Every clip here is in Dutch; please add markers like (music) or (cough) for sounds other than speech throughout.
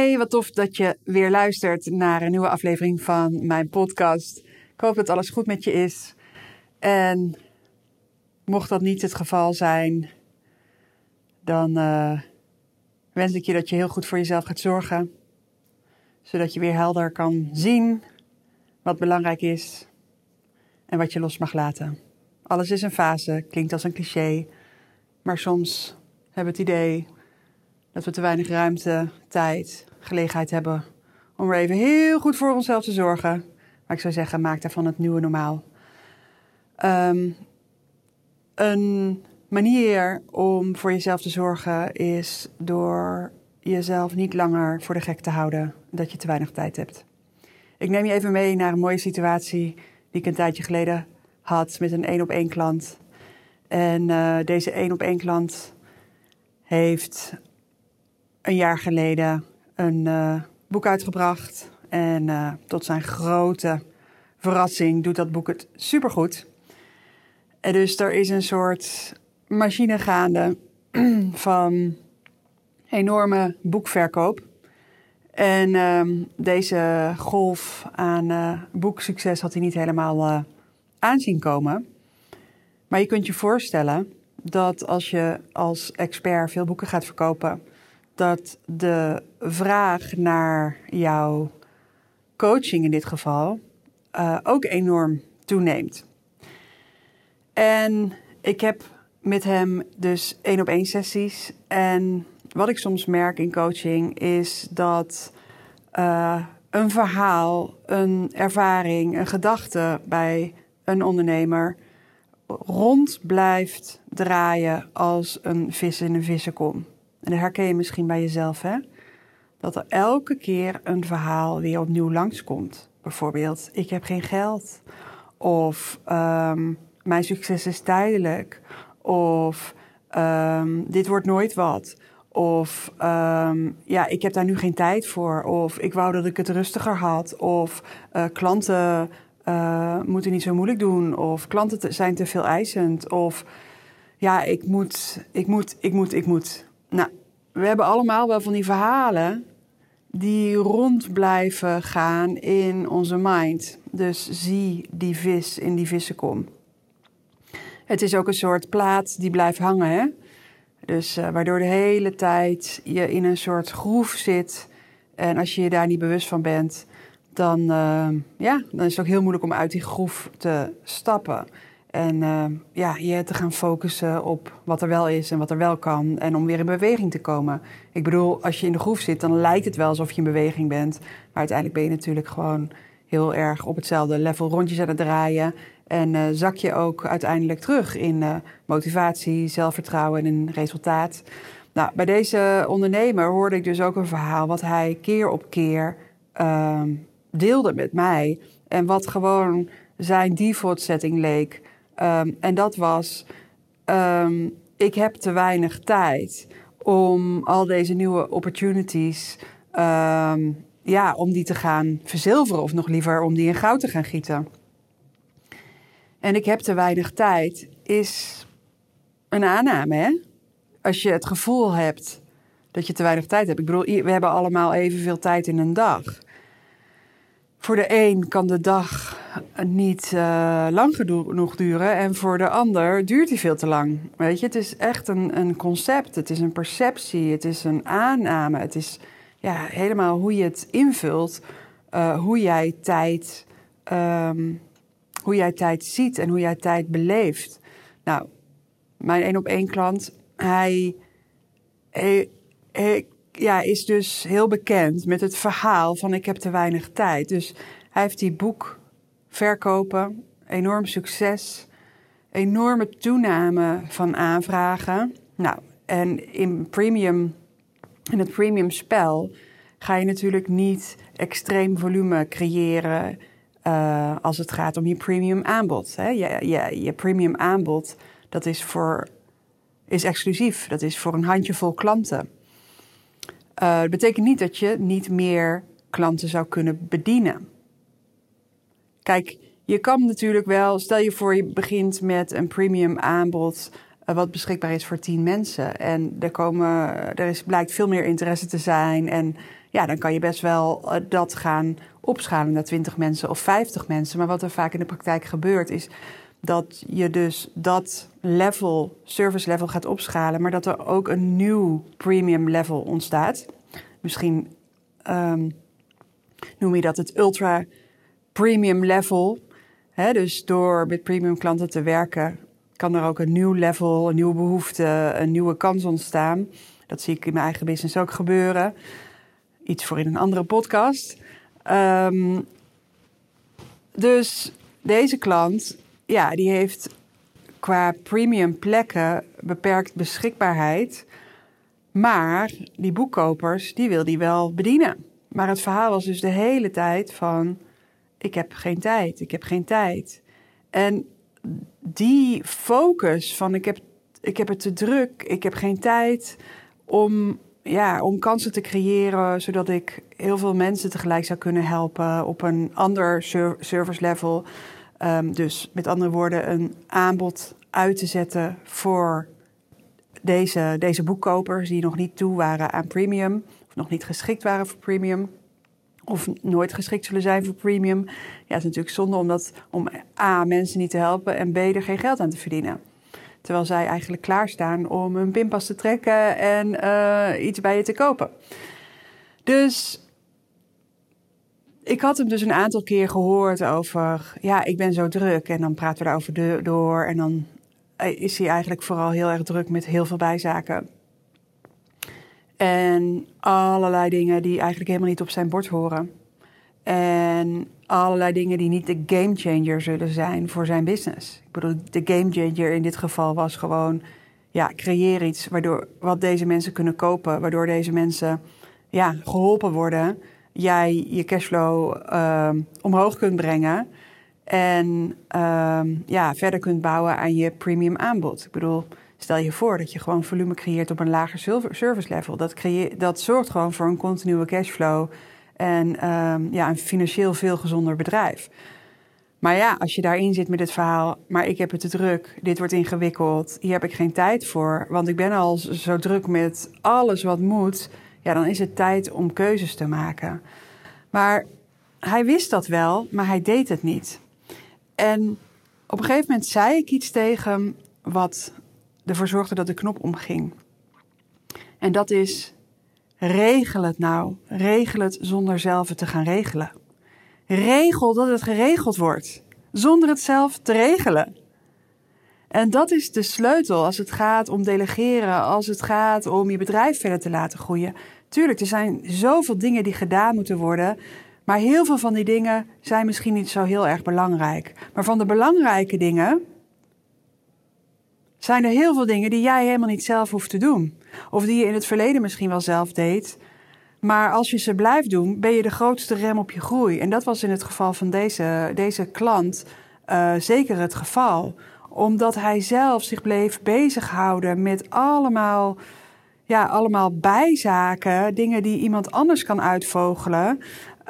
Hey, wat tof dat je weer luistert naar een nieuwe aflevering van mijn podcast. Ik hoop dat alles goed met je is. En mocht dat niet het geval zijn, dan uh, wens ik je dat je heel goed voor jezelf gaat zorgen. Zodat je weer helder kan zien wat belangrijk is en wat je los mag laten. Alles is een fase, klinkt als een cliché, maar soms hebben we het idee dat we te weinig ruimte, tijd, gelegenheid hebben om er even heel goed voor onszelf te zorgen. Maar ik zou zeggen, maak daarvan het nieuwe normaal. Um, een manier om voor jezelf te zorgen is door jezelf niet langer voor de gek te houden dat je te weinig tijd hebt. Ik neem je even mee naar een mooie situatie die ik een tijdje geleden had met een één op één klant. En uh, deze één op één klant heeft een jaar geleden een uh, boek uitgebracht. En uh, tot zijn grote verrassing doet dat boek het supergoed. En dus er is een soort machine gaande (clears throat) van enorme boekverkoop. En uh, deze golf aan uh, boeksucces had hij niet helemaal uh, aanzien komen. Maar je kunt je voorstellen dat als je als expert veel boeken gaat verkopen, dat de vraag naar jouw coaching in dit geval uh, ook enorm toeneemt. En ik heb met hem dus één op één sessies. En wat ik soms merk in coaching is dat uh, een verhaal, een ervaring, een gedachte bij een ondernemer rond blijft draaien als een vis in een vissenkom. En dat herken je misschien bij jezelf, hè? Dat er elke keer een verhaal weer opnieuw langskomt. Bijvoorbeeld, ik heb geen geld. Of um, mijn succes is tijdelijk. Of um, dit wordt nooit wat. Of um, ja, ik heb daar nu geen tijd voor. Of ik wou dat ik het rustiger had. Of uh, klanten uh, moeten niet zo moeilijk doen. Of klanten te, zijn te veel eisend. Of ja, ik moet, ik moet, ik moet, ik moet. Nou, we hebben allemaal wel van die verhalen die rond blijven gaan in onze mind. Dus zie die vis in die vissenkom. Het is ook een soort plaat die blijft hangen, hè? Dus uh, waardoor de hele tijd je in een soort groef zit. En als je je daar niet bewust van bent, dan, uh, ja, dan is het ook heel moeilijk om uit die groef te stappen. En uh, ja, je te gaan focussen op wat er wel is en wat er wel kan. En om weer in beweging te komen. Ik bedoel, als je in de groef zit, dan lijkt het wel alsof je in beweging bent. Maar uiteindelijk ben je natuurlijk gewoon heel erg op hetzelfde level rondjes aan het draaien. En uh, zak je ook uiteindelijk terug in uh, motivatie, zelfvertrouwen en resultaat. Nou, bij deze ondernemer hoorde ik dus ook een verhaal wat hij keer op keer uh, deelde met mij. En wat gewoon zijn default setting leek. Um, en dat was: um, ik heb te weinig tijd om al deze nieuwe opportunities. Um, ja, om die te gaan verzilveren, of nog liever om die in goud te gaan gieten. En ik heb te weinig tijd, is een aanname, hè? Als je het gevoel hebt dat je te weinig tijd hebt. Ik bedoel, we hebben allemaal evenveel tijd in een dag. Voor de een kan de dag niet uh, lang genoeg duren en voor de ander duurt die veel te lang. Weet je, het is echt een, een concept, het is een perceptie, het is een aanname, het is ja, helemaal hoe je het invult, uh, hoe jij tijd, um, hoe jij tijd ziet en hoe jij tijd beleeft. Nou, mijn één op één klant, hij, hij, hij ja, is dus heel bekend met het verhaal van ik heb te weinig tijd. Dus hij heeft die boek verkopen, enorm succes, enorme toename van aanvragen. Nou, en in premium, in het premium spel ga je natuurlijk niet extreem volume creëren uh, als het gaat om je premium aanbod. Hè? Je, je, je premium aanbod, dat is, voor, is exclusief. Dat is voor een handjevol klanten. Uh, dat betekent niet dat je niet meer klanten zou kunnen bedienen. Kijk, je kan natuurlijk wel, stel je voor je begint met een premium aanbod uh, wat beschikbaar is voor 10 mensen. En er, komen, er is, blijkt veel meer interesse te zijn. En ja, dan kan je best wel uh, dat gaan opschalen naar 20 mensen of 50 mensen. Maar wat er vaak in de praktijk gebeurt is dat je dus dat level, service level gaat opschalen, maar dat er ook een nieuw premium level ontstaat. Misschien um, noem je dat het ultra premium level. Dus door met premium klanten te werken, kan er ook een nieuw level, een nieuwe behoefte, een nieuwe kans ontstaan. Dat zie ik in mijn eigen business ook gebeuren. Iets voor in een andere podcast. Um, dus deze klant, ja, die heeft qua premium plekken beperkt beschikbaarheid. Maar die boekkopers, die wil die wel bedienen. Maar het verhaal was dus de hele tijd van... ik heb geen tijd, ik heb geen tijd. En die focus van ik heb, ik heb het te druk, ik heb geen tijd... om ja, om kansen te creëren, zodat ik heel veel mensen tegelijk zou kunnen helpen op een ander service level. Um, dus met andere woorden, een aanbod uit te zetten voor deze, deze boekkopers die nog niet toe waren aan premium, of nog niet geschikt waren voor premium, of nooit geschikt zullen zijn voor premium. Ja, het is natuurlijk zonde om, dat, om A, mensen niet te helpen en B, er geen geld aan te verdienen. Terwijl zij eigenlijk klaarstaan om een pinpas te trekken en uh, iets bij je te kopen. Dus ik had hem dus een aantal keer gehoord over, ja, ik ben zo druk. En dan praten we daarover door. En dan is hij eigenlijk vooral heel erg druk met heel veel bijzaken. En allerlei dingen die eigenlijk helemaal niet op zijn bord horen. En allerlei dingen die niet de game changer zullen zijn voor zijn business. Ik bedoel, de game changer in dit geval was gewoon, ja, creëer iets waardoor wat deze mensen kunnen kopen, waardoor deze mensen ja, geholpen worden. Jij je cashflow uh, omhoog kunt brengen en uh, ja, verder kunt bouwen aan je premium aanbod. Ik bedoel, stel je voor dat je gewoon volume creëert op een lager service level. Dat, creëer, dat zorgt gewoon voor een continue cashflow en um, ja, een financieel veel gezonder bedrijf. Maar ja, als je daarin zit met het verhaal, maar ik heb het te druk, dit wordt ingewikkeld, hier heb ik geen tijd voor, want ik ben al zo druk met alles wat moet, ja, dan is het tijd om keuzes te maken. Maar hij wist dat wel, maar hij deed het niet. En op een gegeven moment zei ik iets tegen hem wat ervoor zorgde dat de knop omging. En dat is: Regel het nou. Regel het zonder zelf te gaan regelen. Regel dat het geregeld wordt, zonder het zelf te regelen. En dat is de sleutel als het gaat om delegeren, als het gaat om je bedrijf verder te laten groeien. Tuurlijk, er zijn zoveel dingen die gedaan moeten worden. Maar heel veel van die dingen zijn misschien niet zo heel erg belangrijk. Maar van de belangrijke dingen zijn er heel veel dingen die jij helemaal niet zelf hoeft te doen. Of die je in het verleden misschien wel zelf deed. Maar als je ze blijft doen, ben je de grootste rem op je groei. En dat was in het geval van deze, deze klant uh, zeker het geval. Omdat hij zelf zich bleef bezighouden met allemaal, ja, allemaal bijzaken. Dingen die iemand anders kan uitvogelen.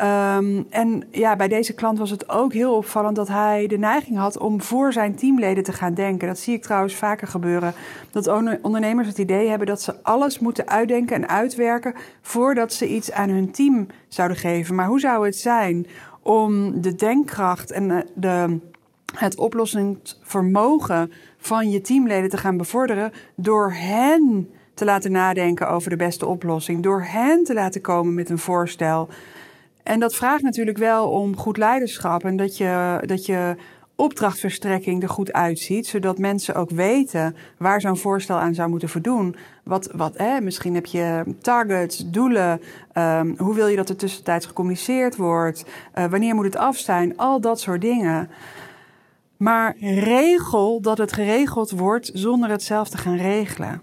Um, en ja, bij deze klant was het ook heel opvallend dat hij de neiging had om voor zijn teamleden te gaan denken. Dat zie ik trouwens vaker gebeuren. Dat ondernemers het idee hebben dat ze alles moeten uitdenken en uitwerken voordat ze iets aan hun team zouden geven. Maar hoe zou het zijn om de denkkracht en de, het oplossingsvermogen van je teamleden te gaan bevorderen door hen te laten nadenken over de beste oplossing, door hen te laten komen met een voorstel. En dat vraagt natuurlijk wel om goed leiderschap en dat je, dat je opdrachtverstrekking er goed uitziet, zodat mensen ook weten waar zo'n voorstel aan zou moeten voldoen. Wat, wat, hè, misschien heb je targets, doelen, um, hoe wil je dat er tussentijds gecommuniceerd wordt, uh, wanneer moet het af zijn, al dat soort dingen. Maar regel dat het geregeld wordt zonder het zelf te gaan regelen.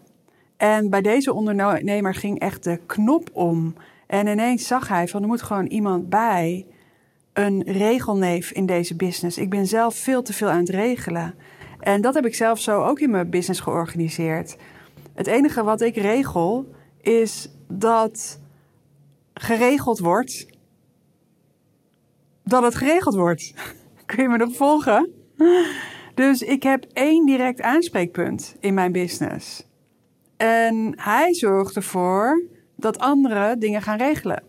En bij deze ondernemer ging echt de knop om. En ineens zag hij van er moet gewoon iemand bij een regelneef in deze business. Ik ben zelf veel te veel aan het regelen. En dat heb ik zelf zo ook in mijn business georganiseerd. Het enige wat ik regel is dat geregeld wordt. Dat het geregeld wordt. (laughs) Kun je me nog volgen? Dus ik heb één direct aanspreekpunt in mijn business. En hij zorgt ervoor dat anderen dingen gaan regelen.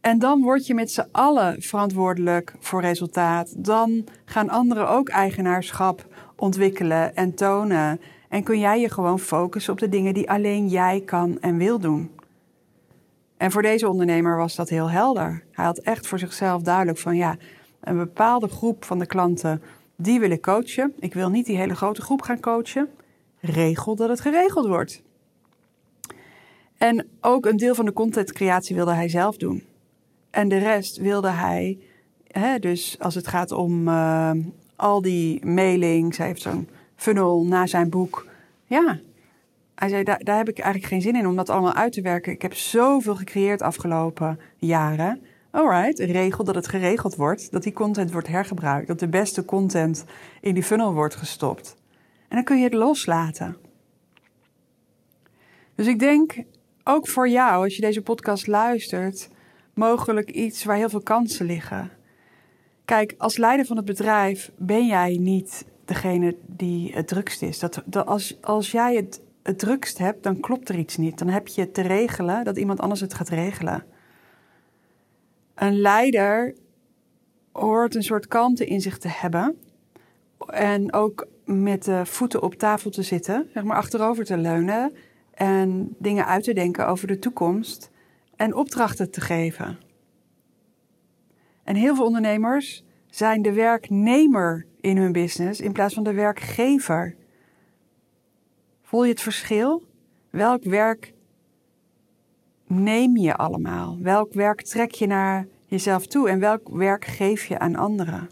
En dan word je met z'n allen verantwoordelijk voor resultaat. Dan gaan anderen ook eigenaarschap ontwikkelen en tonen. En kun jij je gewoon focussen op de dingen die alleen jij kan en wil doen. En voor deze ondernemer was dat heel helder. Hij had echt voor zichzelf duidelijk van ja, een bepaalde groep van de klanten, die wil ik coachen. Ik wil niet die hele grote groep gaan coachen. Regel dat het geregeld wordt. En ook een deel van de contentcreatie wilde hij zelf doen. En de rest wilde hij, hè, dus als het gaat om uh, al die mailings, hij heeft zo'n funnel na zijn boek. Ja, hij zei, daar, daar heb ik eigenlijk geen zin in om dat allemaal uit te werken. Ik heb zoveel gecreëerd afgelopen jaren. Alright, regel dat het geregeld wordt, dat die content wordt hergebruikt, dat de beste content in die funnel wordt gestopt. En dan kun je het loslaten. Dus ik denk ook voor jou, als je deze podcast luistert, mogelijk iets waar heel veel kansen liggen. Kijk, als leider van het bedrijf ben jij niet degene die het drukst is. Dat, dat als, als jij het, het drukst hebt, dan klopt er iets niet. Dan heb je te regelen dat iemand anders het gaat regelen. Een leider hoort een soort kalmte in zich te hebben. En ook met de voeten op tafel te zitten, zeg maar achterover te leunen. En dingen uit te denken over de toekomst en opdrachten te geven. En heel veel ondernemers zijn de werknemer in hun business in plaats van de werkgever. Voel je het verschil? Welk werk neem je allemaal? Welk werk trek je naar jezelf toe en welk werk geef je aan anderen?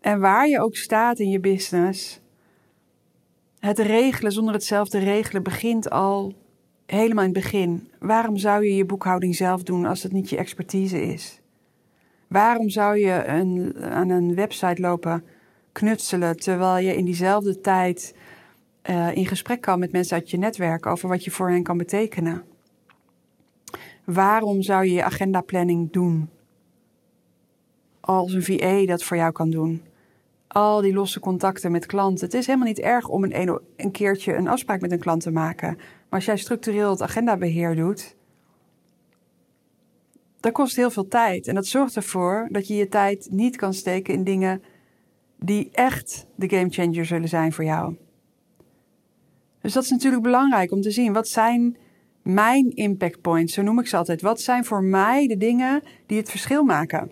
En waar je ook staat in je business, het regelen zonder het zelf te regelen begint al helemaal in het begin. Waarom zou je je boekhouding zelf doen als het niet je expertise is? Waarom zou je een, aan een website lopen knutselen terwijl je in diezelfde tijd uh, in gesprek kan met mensen uit je netwerk over wat je voor hen kan betekenen? Waarom zou je je agendaplanning doen als een VA dat voor jou kan doen? Al die losse contacten met klanten. Het is helemaal niet erg om een, een keertje een afspraak met een klant te maken. Maar als jij structureel het agendabeheer doet, dat kost heel veel tijd. En dat zorgt ervoor dat je je tijd niet kan steken in dingen die echt de game changer zullen zijn voor jou. Dus dat is natuurlijk belangrijk om te zien. Wat zijn mijn impact points? Zo noem ik ze altijd. Wat zijn voor mij de dingen die het verschil maken?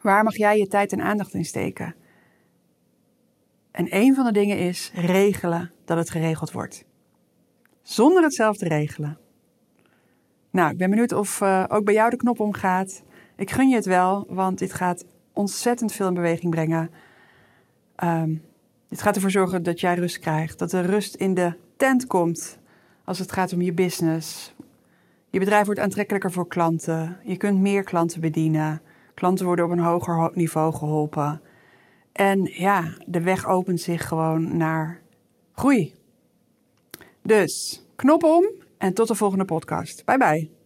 Waar mag jij je tijd en aandacht in steken? En een van de dingen is regelen dat het geregeld wordt. Zonder het zelf te regelen. Nou, ik ben benieuwd of uh, ook bij jou de knop omgaat. Ik gun je het wel, want dit gaat ontzettend veel in beweging brengen. Um, dit gaat ervoor zorgen dat jij rust krijgt. Dat er rust in de tent komt als het gaat om je business. Je bedrijf wordt aantrekkelijker voor klanten. Je kunt meer klanten bedienen. Klanten worden op een hoger niveau geholpen. En ja, de weg opent zich gewoon naar groei. Dus knop om en tot de volgende podcast. Bye bye.